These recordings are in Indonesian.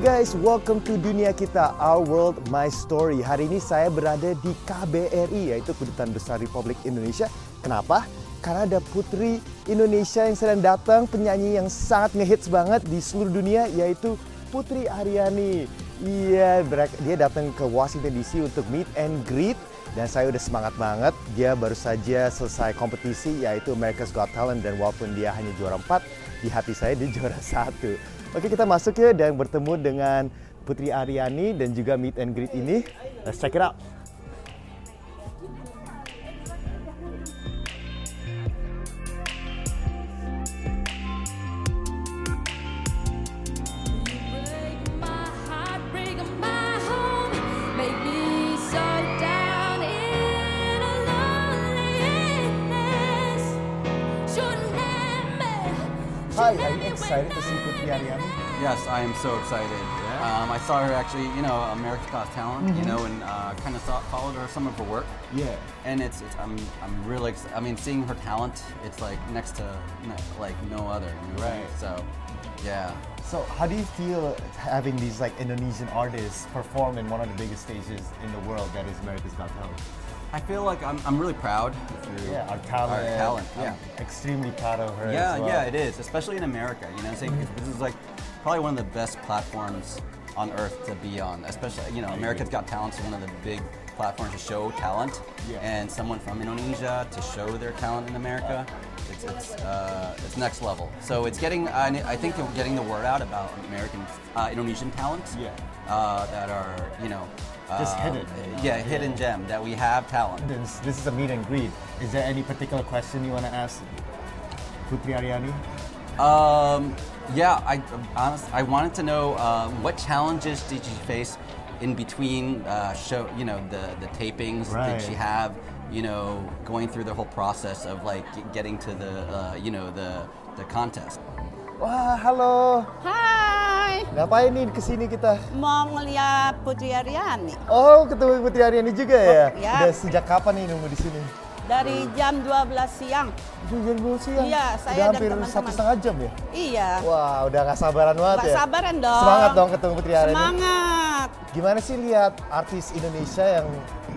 Guys, welcome to dunia kita, Our World, My Story. Hari ini saya berada di KBRI, yaitu Kedutaan Besar Republik Indonesia. Kenapa? Karena ada putri Indonesia yang sedang datang, penyanyi yang sangat ngehits banget di seluruh dunia, yaitu Putri Aryani. Iya, dia datang ke Washington DC untuk meet and greet dan saya udah semangat banget. Dia baru saja selesai kompetisi yaitu America's Got Talent dan walaupun dia hanya juara 4, di hati saya dia juara satu. Oke kita masuk ya dan bertemu dengan Putri Aryani dan juga meet and greet ini. Let's check it out. Excited to see? Yes, I am so excited. Yeah? Um, I saw her actually, you know, America's Got Talent, mm -hmm. you mm-hmm. know, and uh, kind of followed her some of her work. Yeah. And it's, it's I'm, I'm really, I mean, seeing her talent, it's like next to like no other. You know? Right. So, yeah. So how do you feel having these like Indonesian artists perform in one of the biggest stages in the world that is America's Got Talent? I feel like I'm, I'm really proud. Yeah, our talent. Our talent, yeah. I'm extremely proud of her. Yeah, well. yeah, it is, especially in America. You know what I'm saying? Because this is like probably one of the best platforms on earth to be on. Especially, you know, America's Got Talent is one of the big platforms to show talent. Yeah. And someone from Indonesia to show their talent in America, it's, it's, uh, it's next level. So it's getting, I think, getting the word out about American, uh, Indonesian talent yeah. uh, that are, you know, just um, hidden. Yeah, hidden gem that we have talent. This, this is a meet and greet. Is there any particular question you want to ask Putri Aryani? Um, yeah, I honest, I wanted to know uh, what challenges did you face in between uh, show, you know, the the tapings? Right. Did she have, you know, going through the whole process of like getting to the, uh, you know, the the contest? Wah, halo. Hai. Ngapain nih kesini kita? Mau ngeliat Putri Aryani. Oh, ketemu Putri Aryani juga ya? Oh, ya. Udah sejak kapan nih nunggu di sini? Dari jam 12 siang. Jam 12 siang? Iya, saya udah hampir teman -teman. satu setengah jam ya? Iya. Wah, udah gak sabaran banget gak ya? sabaran dong. Semangat dong ketemu Putri Aryani. Semangat. Gimana sih lihat artis Indonesia yang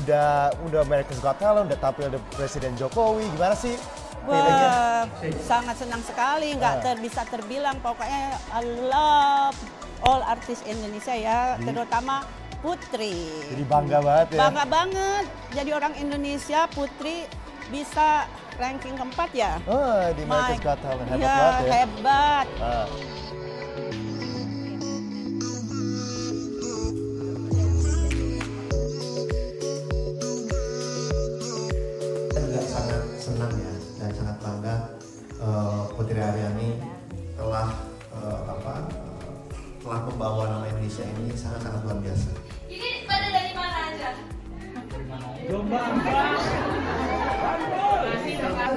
udah udah America's Got Talent, udah tampil ada Presiden Jokowi, gimana sih Wah, sangat senang sekali, nggak ter, bisa terbilang. Pokoknya I love all artis Indonesia ya, Jadi, terutama Putri. Jadi bangga banget ya? Bangga banget. Jadi orang Indonesia Putri bisa ranking keempat ya. Oh, di America's Got Talent. Hebat ya, banget ya? hebat. Ah. Putri Aryani telah uh, apa uh, telah membawa nama Indonesia ini sangat-sangat luar biasa. How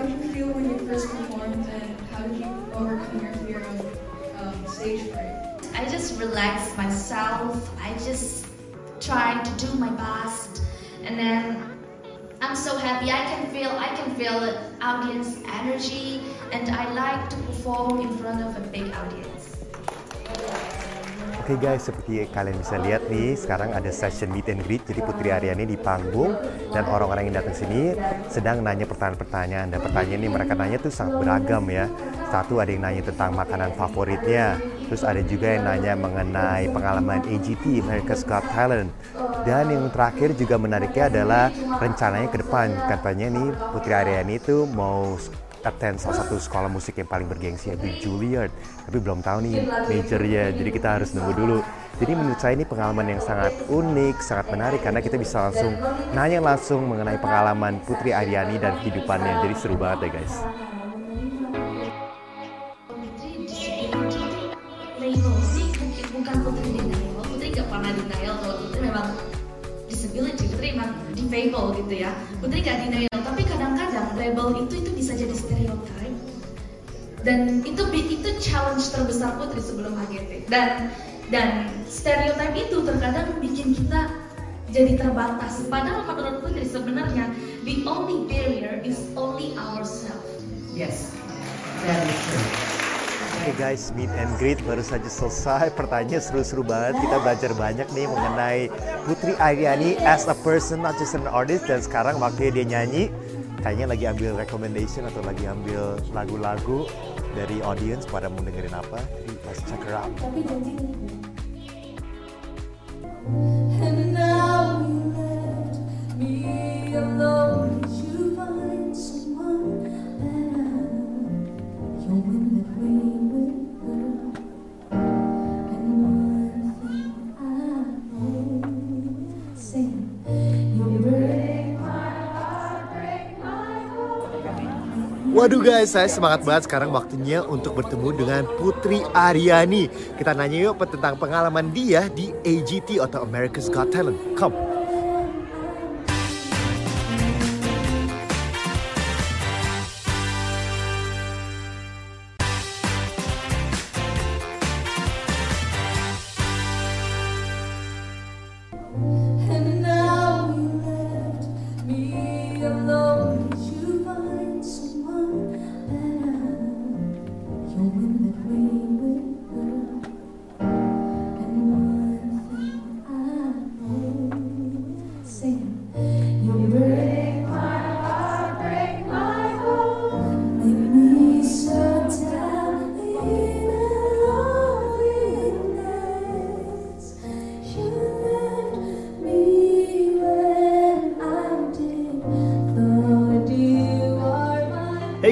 you feel when you first and how did you overcome your fear of stage fright? I just relaxed myself. I just tried to do my best, and then I'm so happy. I can feel I can feel the audience energy and I like to perform in front of a big audience. Oke okay guys, seperti kalian bisa lihat nih, sekarang ada session meet and greet. Jadi Putri Aryani di panggung dan orang-orang yang datang sini sedang nanya pertanyaan-pertanyaan. Dan pertanyaan ini mereka nanya tuh sangat beragam ya. Satu ada yang nanya tentang makanan favoritnya, terus ada juga yang nanya mengenai pengalaman AGT America's Got Talent. Dan yang terakhir juga menariknya adalah rencananya ke depan. Katanya nih Putri Aryani itu mau attend salah satu sekolah musik yang paling bergengsi yaitu Juilliard. Tapi belum tahu nih majornya jadi kita harus nunggu dulu. Jadi menurut saya ini pengalaman yang sangat unik sangat menarik karena kita bisa langsung nanya langsung mengenai pengalaman Putri Aryani dan kehidupannya. Jadi seru banget ya guys. Disability Putri memang defable gitu ya. Putri gak denial tapi kadang-kadang label itu itu dan itu itu challenge terbesar Putri sebelum AGT dan dan stereotype itu terkadang bikin kita jadi terbatas padahal menurut Putri sebenarnya the only barrier is only ourselves yes that is true Oke guys, meet and greet baru saja selesai. Pertanyaan seru-seru banget. Kita belajar banyak nih mengenai Putri Aryani as a person, not just an artist. Dan sekarang waktunya dia nyanyi. Kayaknya lagi ambil recommendation atau lagi ambil lagu-lagu dari audience pada mau dengerin apa. Jadi let's check her. And now guys, saya semangat banget sekarang waktunya untuk bertemu dengan Putri Aryani. Kita nanya yuk tentang pengalaman dia di AGT atau America's Got Talent. Come.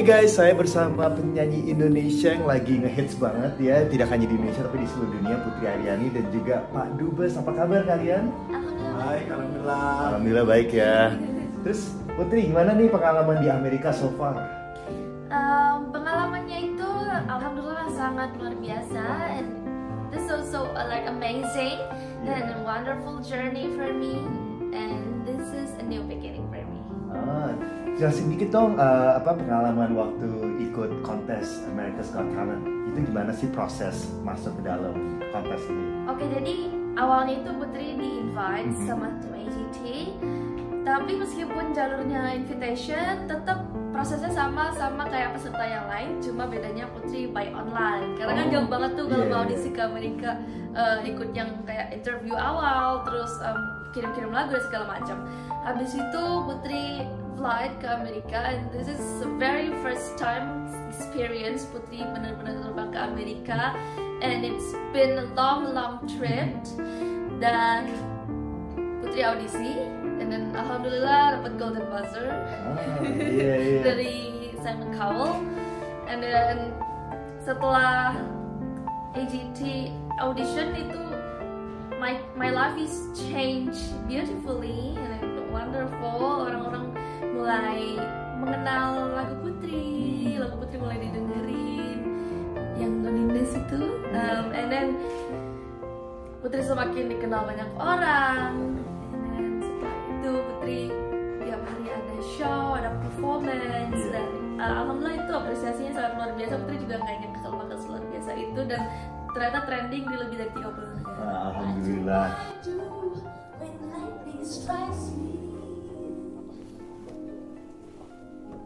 Hey guys, saya bersama penyanyi Indonesia yang lagi ngehits banget ya Tidak hanya di Indonesia tapi di seluruh dunia Putri Aryani dan juga Pak Dubes Apa kabar kalian? Baik, alhamdulillah. Alhamdulillah baik ya Terus Putri gimana nih pengalaman di Amerika so far? Um, pengalamannya itu alhamdulillah sangat luar biasa and this is also uh, like amazing and a wonderful journey for me and this is a new beginning for me. Ah, jelasin dikit dong eh, apa pengalaman waktu ikut kontes America's Got Talent Itu gimana sih proses masuk ke dalam kontes ini? Oke jadi awalnya itu Putri di invite Mhm. sama tim AGT tapi meskipun jalurnya invitation tetap prosesnya sama sama kayak peserta yang lain cuma bedanya Putri by online karena kan Oh, jauh banget tuh kalau iya, mau iya. audisi ke Amerika eh, ikut yang kayak interview awal terus em, kirim-kirim lagu dan segala macam habis itu Putri flight ke Amerika and this is the very first time experience Putri benar-benar terbang ke Amerika and it's been a long long trip. Dan Putri audisi and then alhamdulillah dapat golden buzzer Ah, iya iya. dari Simon Cowell. And then setelah AGT audition itu my my life is changed beautifully and wonderful. Orang-orang mulai mengenal lagu Putri. Lagu Putri mulai didengerin. Yang loneliness itu um, and then Putri semakin dikenal banyak orang. And then setelah itu Putri tiap hari ada show ada performance. Dan uh, alhamdulillah itu apresiasinya sangat luar biasa. Putri juga nggak kalau bakal luar biasa itu. Dan ternyata trending di lebih dari 30 negara Ah, Alhamdulillah. Do when lightning strikes me.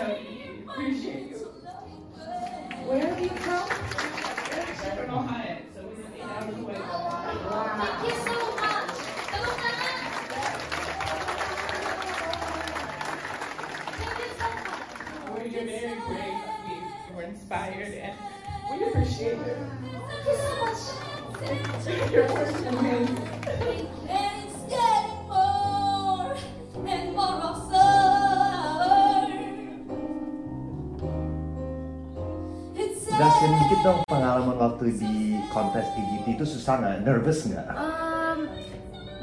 to Jelasin dikit dong pengalaman waktu di kontes AGT itu susah nggak? Nervous nggak? Um,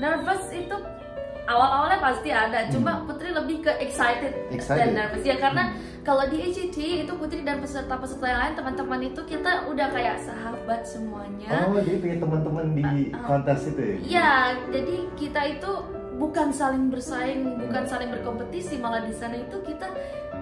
nervous itu awal-awalnya pasti ada, cuma Putri lebih ke excited, Excited. dan nervous ya karena kalau di AGT itu Putri dan peserta-peserta yang lain teman-teman itu kita udah kayak sahabat semuanya. Oh, jadi punya teman-teman di kontes itu ya? Iya, jadi kita itu bukan saling bersaing, bukan saling berkompetisi, malah di sana itu kita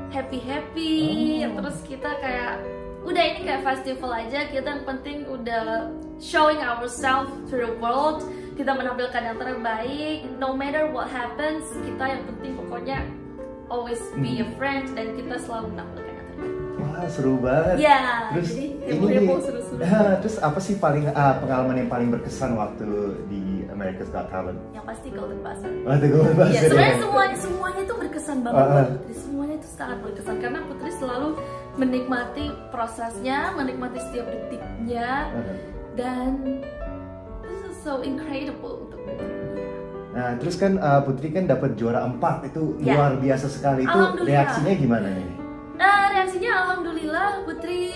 happy happy, Oh. terus kita kayak udah ini kayak festival aja, kita yang penting udah showing ourselves to the world, kita menampilkan yang terbaik, no matter what happens, kita yang penting pokoknya always be Hmm. a friend dan kita selalu menampilkan yang terbaik. Wah, seru banget. Iya, terus jadi ini seru-seru. terus apa sih paling ah, pengalaman yang paling berkesan waktu di America's Got Talent? Yang pasti Golden Buzzer. Oh, itu Golden Buzzer Iya, sebenarnya ya? semuanya semuanya itu berkesan banget Ah, ah. buat Putri. Semuanya itu sangat berkesan karena Putri selalu menikmati prosesnya, menikmati setiap detiknya dan this is so incredible untuk Putri. Nah, terus kan uh, Putri kan dapat juara 4 itu Ya. luar biasa sekali. Itu reaksinya gimana nih? Nah, reaksinya alhamdulillah Putri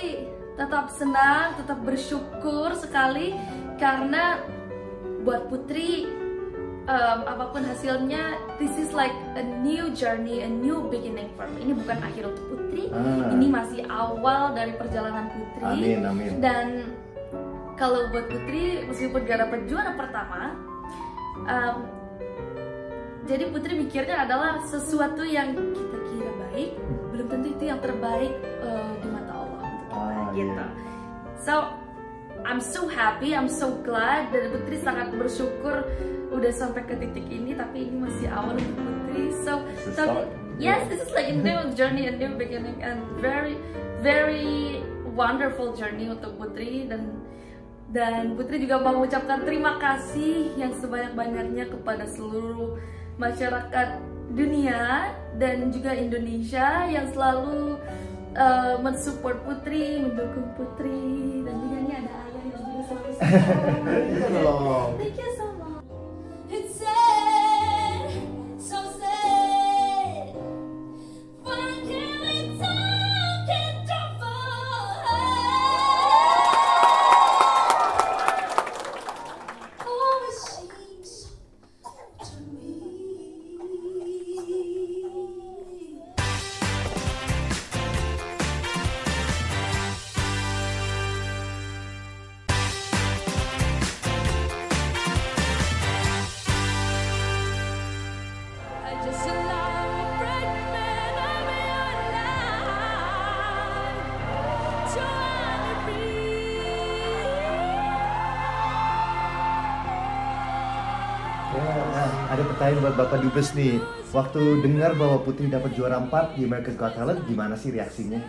tetap senang, tetap bersyukur sekali karena buat Putri um, apa pun hasilnya this is like a new journey, a new beginning for me. Ini bukan akhir untuk Putri, Ah. ini masih awal dari perjalanan Putri. Amin, amin. Dan kalau buat Putri meskipun gak dapet juara pertama, um, jadi Putri mikirnya adalah sesuatu yang kita kira baik, belum tentu itu yang terbaik uh, di mata Allah untuk kita Ah, gitu. iya. So I'm so happy, I'm so glad dan Putri sangat bersyukur udah sampai ke titik ini tapi ini masih awal untuk Putri. So, start. yes, this is like a new journey, a new beginning and very very wonderful journey untuk Putri dan dan Putri juga mau mengucapkan terima kasih yang sebanyak-banyaknya kepada seluruh masyarakat dunia dan juga Indonesia yang selalu uh, mensupport Putri, mendukung Putri Thank you so pertanyaan buat Bapak Dubes nih. Waktu dengar bahwa Putri dapat juara 4 di America's Got Talent, gimana sih reaksinya?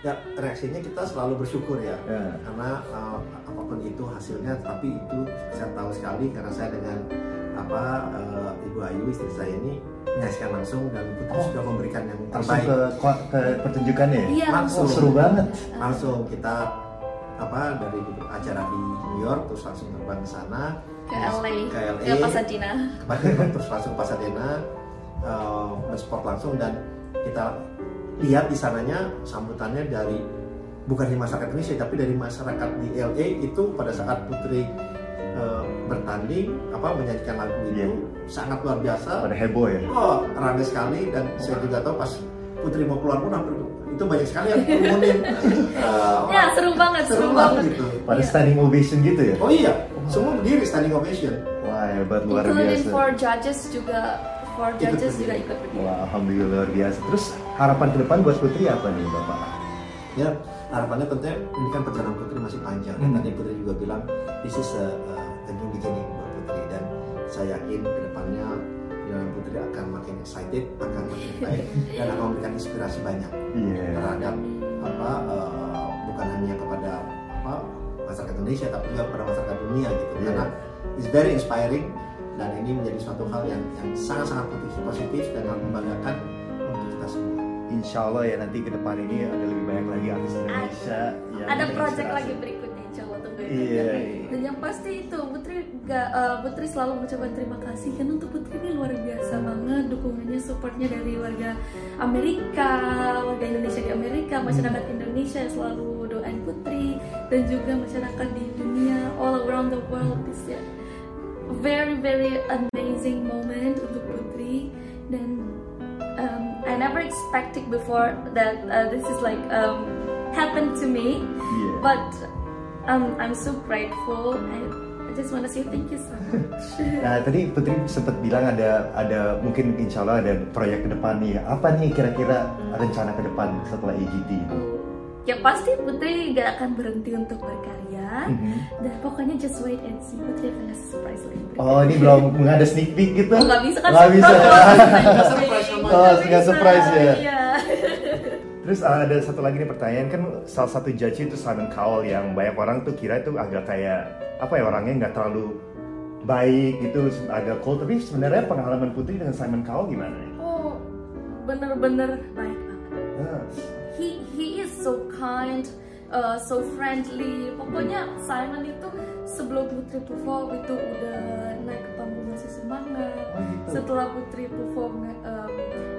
Ya reaksinya kita selalu bersyukur ya, Ya. karena uh, apa pun itu hasilnya, tapi itu saya tahu sekali karena saya dengan apa uh, Ibu Ayu istri saya ini menyaksikan langsung dan Putri Oh. sudah memberikan yang Langsung terbaik. ke, ke pertunjukannya? Iya, langsung Oh, seru banget. langsung kita apa dari acara di New York terus langsung terbang ke sana. Ke LA, ke LA ke Pasadena. ke Pasadena, terus langsung ke Pasadena uh, sport langsung. Dan kita lihat di sananya sambutannya dari bukan dari masyarakat Indonesia tapi dari masyarakat di LA itu pada saat Putri uh, bertanding apa menyanyikan lagu itu sangat luar biasa. Pada heboh ya? Oh, ramai sekali. Dan saya juga tahu pas Putri mau keluar pun hampir itu banyak sekali yang ngumumin. Eh, Ya, seru banget, seru seru banget banget. gitu. Pada standing ovation gitu ya? Oh iya, semua berdiri standing ovation. Wah, hebat luar Including biasa. for judges juga, for Ikut judges berdiri. juga ikut berdiri. Wah, alhamdulillah luar biasa. Terus harapan ke depan buat Putri apa nih, Bapak? Ya, harapannya tentunya ini kan perjalanan Putri masih panjang. Hmm. Dan tadi Putri juga bilang this is a, a new beginning buat Putri dan saya yakin ke depannya perjalanan Putri akan makin excited, akan makin baik dan akan memberikan inspirasi banyak Iya. terhadap apa eh, bukan hanya kepada apa masyarakat Indonesia tapi juga kepada masyarakat dunia gitu Iya. karena it's very inspiring dan ini menjadi suatu hal yang yang sangat sangat positif, positif dan yang membanggakan untuk kita semua. Insya Allah ya nanti ke depan ini ada lebih banyak lagi artis Indonesia yang Ada project menginspirasi. lagi berikutnya, insya Allah tunggu. Iya. Dan yang pasti itu gak, eh, Putri selalu mengucapkan terima kasih kan untuk Putri ini luar biasa banget dukungannya, supportnya dari warga Amerika, warga Indonesia di Amerika, masyarakat Indonesia yang selalu doain Putri dan juga masyarakat di dunia all around the world. This is a very very amazing moment untuk Putri dan um, and never expected before that uh, this is like um, happened to me. Yeah. But um, I'm so grateful. I just want to say thank you so much. Nah tadi Putri sempat bilang ada ada mungkin insya Allah ada proyek ke depan nih. Apa nih kira-kira rencana ke depan setelah AGT itu? ya pasti Putri gak akan berhenti untuk berkarya. Mhm. Dan pokoknya just wait and see. Putri akan ngasih surprise lagi. Oh ini belum nggak ada sneak peek gitu? Oh, nggak bisa kan Nggak bisa. surprise. Surprise Oh nggak surprise ya. Iya. Terus uh, ada satu lagi nih pertanyaan kan salah satu judge itu Simon Cowell yang banyak orang tuh kira itu agak kayak apa ya orangnya nggak terlalu baik gitu agak cold tapi sebenarnya pengalaman Putri dengan Simon Cowell gimana nih? Oh, bener-bener baik banget. Ah, he he is so kind, uh, so friendly. Pokoknya Simon itu sebelum Putri perform itu udah naik ke panggung ngasih semangat. Oh, gitu. Setelah Putri perform um,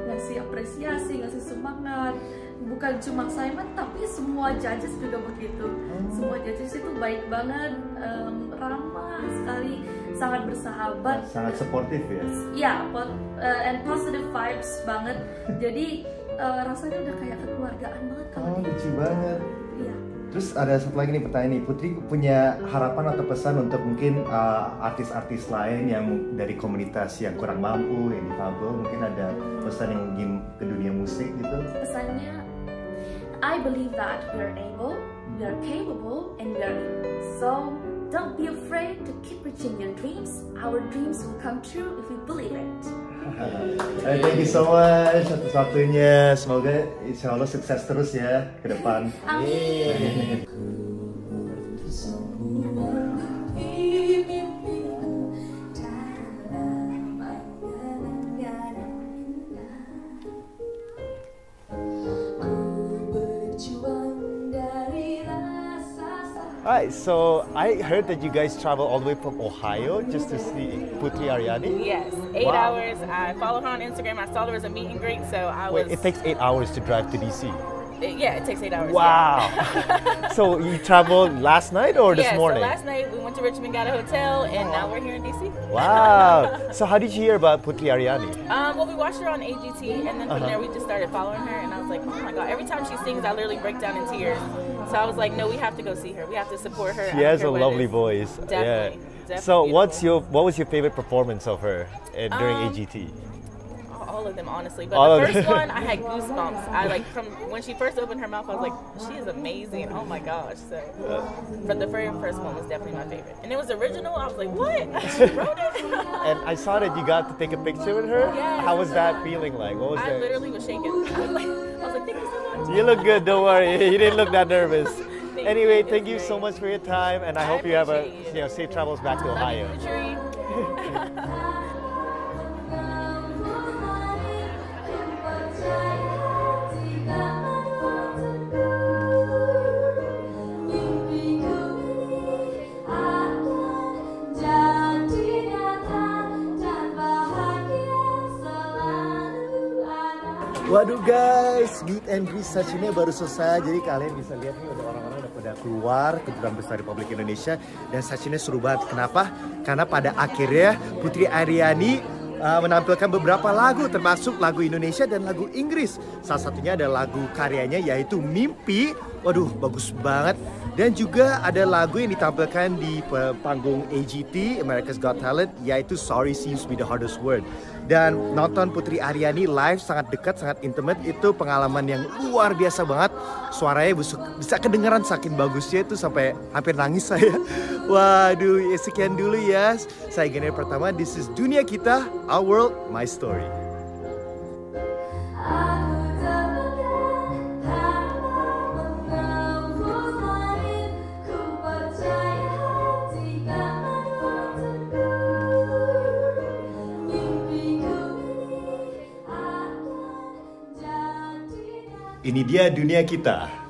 ngasih apresiasi, ngasih semangat. Bukan cuma Simon tapi semua judges juga begitu. Oh. Semua judges itu baik banget, um, ramah sekali, sangat bersahabat. sangat supportif ya. Ya, po- uh, and positive vibes banget. Jadi uh, rasanya udah kayak kekeluargaan banget kalau Oh lucu banget. Iya. Terus ada satu lagi nih pertanyaan nih, Putri punya harapan atau pesan untuk mungkin uh, artis-artis lain yang dari komunitas yang kurang mampu, yang difabel, mungkin ada pesan yang ingin ke dunia musik gitu? Pesannya, I believe that we are able, we are capable, and we are. So don't be afraid to keep reaching your dreams. Our dreams will come true if we believe it. Eh, thank you so much satu-satunya. Semoga insya Allah sukses terus ya ke depan. Amin. So I heard that you guys travel all the way from Ohio just to see Putri Aryani. Yes, eight Wow. hours. I followed her on Instagram. I saw there was a meet and greet, so I Wait, was. it takes eight hours to drive to DC. Yeah, it takes eight hours. Wow. so you traveled last night or this yeah, morning? so last night we went to Richmond, got a hotel, and now we're here in DC. Wow. so how did you hear about Putri Ariani? Um, well, we watched her on AGT, and then from Uh-huh. there we just started following her, and I was like, oh my god! Every time she sings, I literally break down in tears. So I was like, no, we have to go see her. We have to support her. She has a care what it lovely voice. Definitely. Yeah. definitely So what's your what was your favorite performance of her uh, during Um, AGT? All of them honestly but All the first one i had goosebumps i like from when she first opened her mouth i was like she is amazing oh my gosh so but the very first one was definitely my favorite and it was original i was like what she wrote it And I saw that you got to take a picture with her. Yes. How was that feeling like? What was i that? literally was shaking i was like, I was like thank you so much You look good. Don't worry. You didn't look that nervous. Thank anyway, you, thank it's you so much for your time, and I, I hope you have a you. you know safe travels back to Ohio. Waduh guys, meet and greet sessionnya baru selesai. Jadi kalian bisa lihat nih udah orang-orang udah pada keluar ke Dutaan Besar Republik Indonesia dan sessionnya seru banget. Kenapa? Karena pada akhirnya Putri Aryani uh, menampilkan beberapa lagu termasuk lagu Indonesia dan lagu Inggris. Salah satunya ada lagu karyanya yaitu Mimpi. Waduh, bagus banget. Dan juga ada lagu yang ditampilkan di panggung AGT, America's Got Talent, yaitu Sorry Seems to be the Hardest Word. Dan nonton Putri Aryani live sangat dekat, sangat intimate, itu pengalaman yang luar biasa banget. Suaranya bisa, bisa kedengeran saking bagusnya itu sampai hampir nangis saya. Waduh, ya sekian dulu ya. Saya Gene pertama, this is Dunia Kita, Our World, My Story. Ini dia dunia kita.